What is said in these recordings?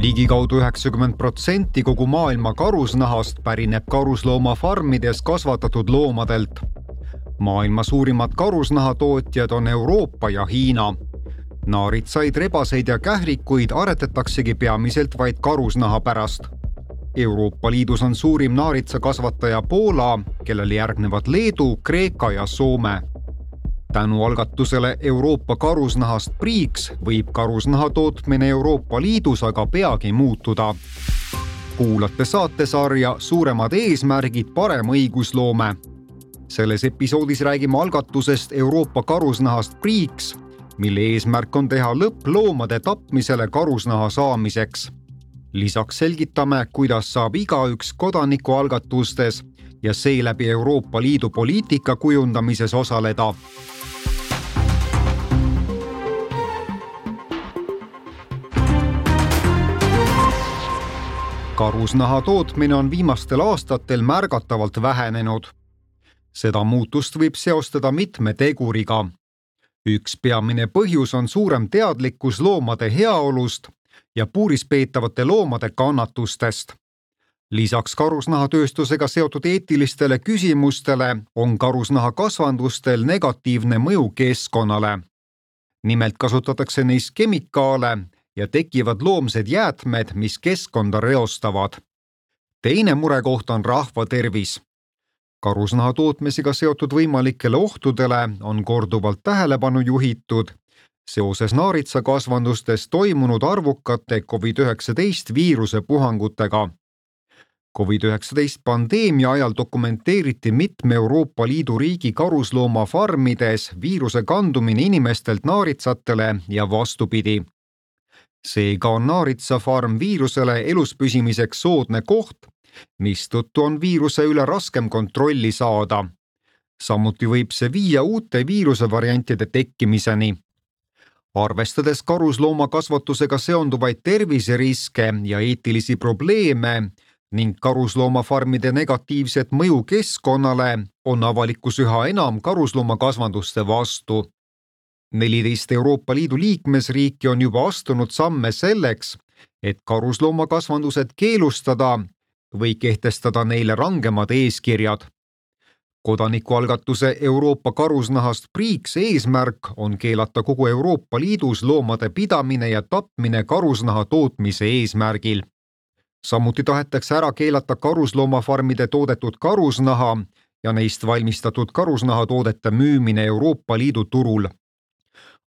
ligikaudu üheksakümmend protsenti kogu maailma karusnahast pärineb karusloomafarmides kasvatatud loomadelt. maailma suurimad karusnahatootjad on Euroopa ja Hiina. naaritsaid, rebaseid ja kährikuid aretataksegi peamiselt vaid karusnaha pärast. Euroopa Liidus on suurim naaritsakasvataja Poola, kellele järgnevad Leedu, Kreeka ja Soome tänu algatusele Euroopa karusnahast priiks võib karusnaha tootmine Euroopa Liidus aga peagi muutuda. kuulate saatesarja Suuremad eesmärgid, parem õigusloome. selles episoodis räägime algatusest Euroopa karusnahast priiks, mille eesmärk on teha lõpp loomade tapmisele karusnaha saamiseks. lisaks selgitame, kuidas saab igaüks kodanikualgatustes ja seeläbi Euroopa Liidu poliitika kujundamises osaleda karusnaha tootmine on viimastel aastatel märgatavalt vähenenud. seda muutust võib seostada mitme teguriga. üks peamine põhjus on suurem teadlikkus loomade heaolust ja puuris peetavate loomade kannatustest. Lisaks karusnahatööstusega seotud eetilistele küsimustele on karusnahakasvandustel negatiivne mõju keskkonnale. nimelt kasutatakse neis kemikaale ja tekivad loomsed jäätmed, mis keskkonda reostavad. teine murekoht on rahva tervis. karusnaha tootmisega seotud võimalikele ohtudele on korduvalt tähelepanu juhitud seoses naaritsakasvandustes toimunud arvukate Covid-19 viiruse puhangutega. Covid-19 pandeemia ajal dokumenteeriti mitme Euroopa Liidu riigi karusloomafarmides viiruse kandumine inimestelt naaritsatele ja vastupidi seega on naaritsafarm viirusele elus püsimiseks soodne koht, mistõttu on viiruse üle raskem kontrolli saada. samuti võib see viia uute viirusevariantide tekkimiseni. arvestades karusloomakasvatusega seonduvaid terviseriske ja eetilisi probleeme ning karusloomafarmide negatiivset mõju keskkonnale, on avalikkus üha enam karusloomakasvanduste vastu neliteist Euroopa Liidu liikmesriiki on juba astunud samme selleks, et karusloomakasvandused keelustada või kehtestada neile rangemad eeskirjad. kodanikualgatuse Euroopa karusnahast priiks eesmärk on keelata kogu Euroopa Liidus loomade pidamine ja tapmine karusnaha tootmise eesmärgil. Samuti tahetakse ära keelata karusloomafarmide toodetud karusnaha ja neist valmistatud karusnahatoodete müümine Euroopa Liidu turul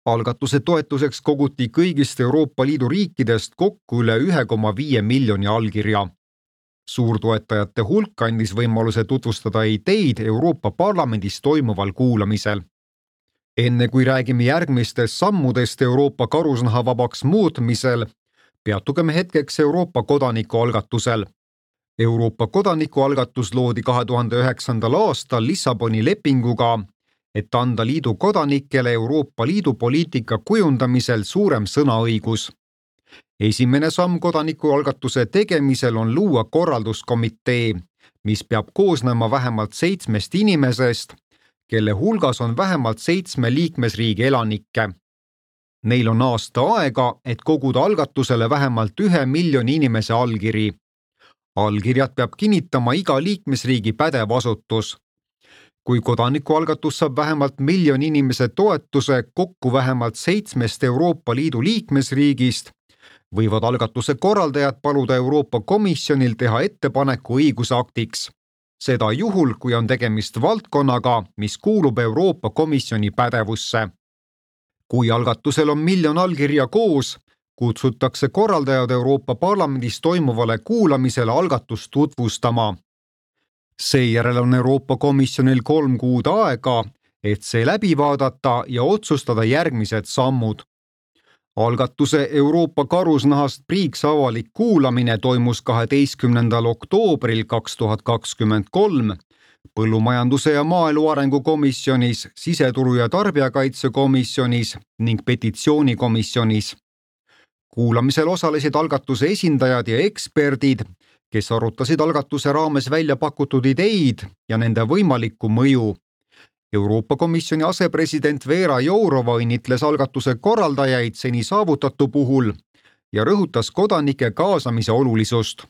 algatuse toetuseks koguti kõigist Euroopa Liidu riikidest kokku üle ühe koma viie miljoni allkirja. suurtoetajate hulk andis võimaluse tutvustada ideid Euroopa Parlamendis toimuval kuulamisel. enne kui räägime järgmistest sammudest Euroopa karusnahavabaks muutmisel, peatugeme hetkeks Euroopa kodanikualgatusel Euroopa kodanikualgatus loodi kahe tuhande üheksandal aastal Lissaboni lepinguga et anda liidu kodanikele Euroopa Liidu poliitika kujundamisel suurem sõnaõigus. esimene samm kodanikualgatuse tegemisel on luua korralduskomitee, mis peab koosnema vähemalt seitsmest inimesest, kelle hulgas on vähemalt seitsme liikmesriigi elanikke. Neil on aasta aega, et koguda algatusele vähemalt ühe miljoni inimese allkiri. allkirjad peab kinnitama iga liikmesriigi pädev asutus kui kodanikualgatus saab vähemalt miljoni inimese toetuse kokku vähemalt seitsmest Euroopa Liidu liikmesriigist, võivad algatuse korraldajad paluda Euroopa Komisjonil teha ettepaneku õigusaktiks. seda juhul, kui on tegemist valdkonnaga, mis kuulub Euroopa Komisjoni pädevusse. Kui algatusel on miljon allkirja koos, kutsutakse korraldajad Euroopa Parlamendis toimuvale kuulamisele algatust tutvustama seejärel on Euroopa Komisjonil kolm kuud aega, et see läbi vaadata ja otsustada järgmised sammud. algatuse Euroopa karusnahast priiks avalik kuulamine toimus kaheteistkümnendal oktoobril kaks tuhat kakskümmend kolm põllumajanduse ja maaelu arengu komisjonis, siseturu ja tarbijakaitsekomisjonis ning petitsioonikomisjonis. kuulamisel osalesid algatuse esindajad ja eksperdid kes arutasid algatuse raames välja pakutud ideid ja nende võimalikku mõju. Euroopa Komisjoni asepresident Vera Jourova õnnitles algatuse korraldajaid seni saavutatu puhul ja rõhutas kodanike kaasamise olulisust.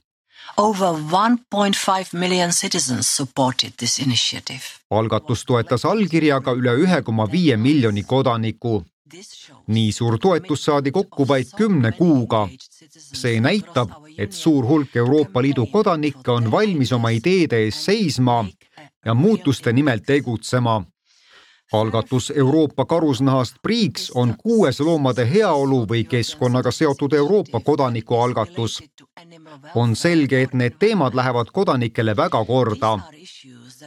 Over 1.5 million citizens supported this initiative. algatust toetas allkirjaga üle ühe koma viie miljoni kodaniku. nii suur toetus saadi kokku vaid kümne kuuga. see näitab, et suur hulk Euroopa Liidu kodanikke on valmis oma ideede eest seisma ja muutuste nimel tegutsema algatus Euroopa karusnahast Priiks on kuues loomade heaolu või keskkonnaga seotud Euroopa kodanikualgatus. on selge, et need teemad lähevad kodanikele väga korda.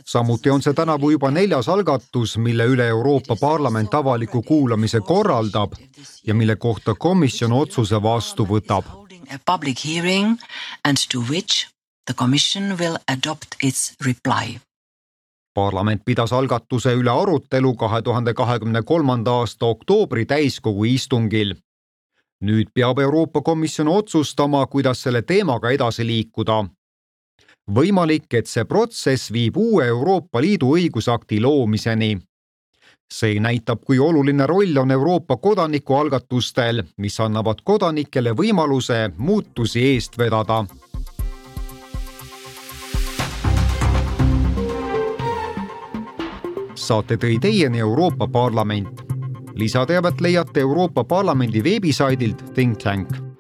samuti on see tänavu juba neljas algatus, mille üle Euroopa Parlament avaliku kuulamise korraldab ja mille kohta komisjon otsuse vastu võtab. A public hearing and to which the commission will adopt its reply parlament pidas algatuse üle arutelu kahe tuhande kahekümne kolmanda aasta oktoobri täiskogu istungil. nüüd peab Euroopa Komisjon otsustama, kuidas selle teemaga edasi liikuda. võimalik, et see protsess viib uue Euroopa Liidu õigusakti loomiseni. see näitab, kui oluline roll on Euroopa kodanikualgatustel, mis annavad kodanikele võimaluse muutusi eest vedada saate tõi teieni Euroopa Parlament. lisateavet leiate Euroopa Parlamendi veebisaidilt Think Tank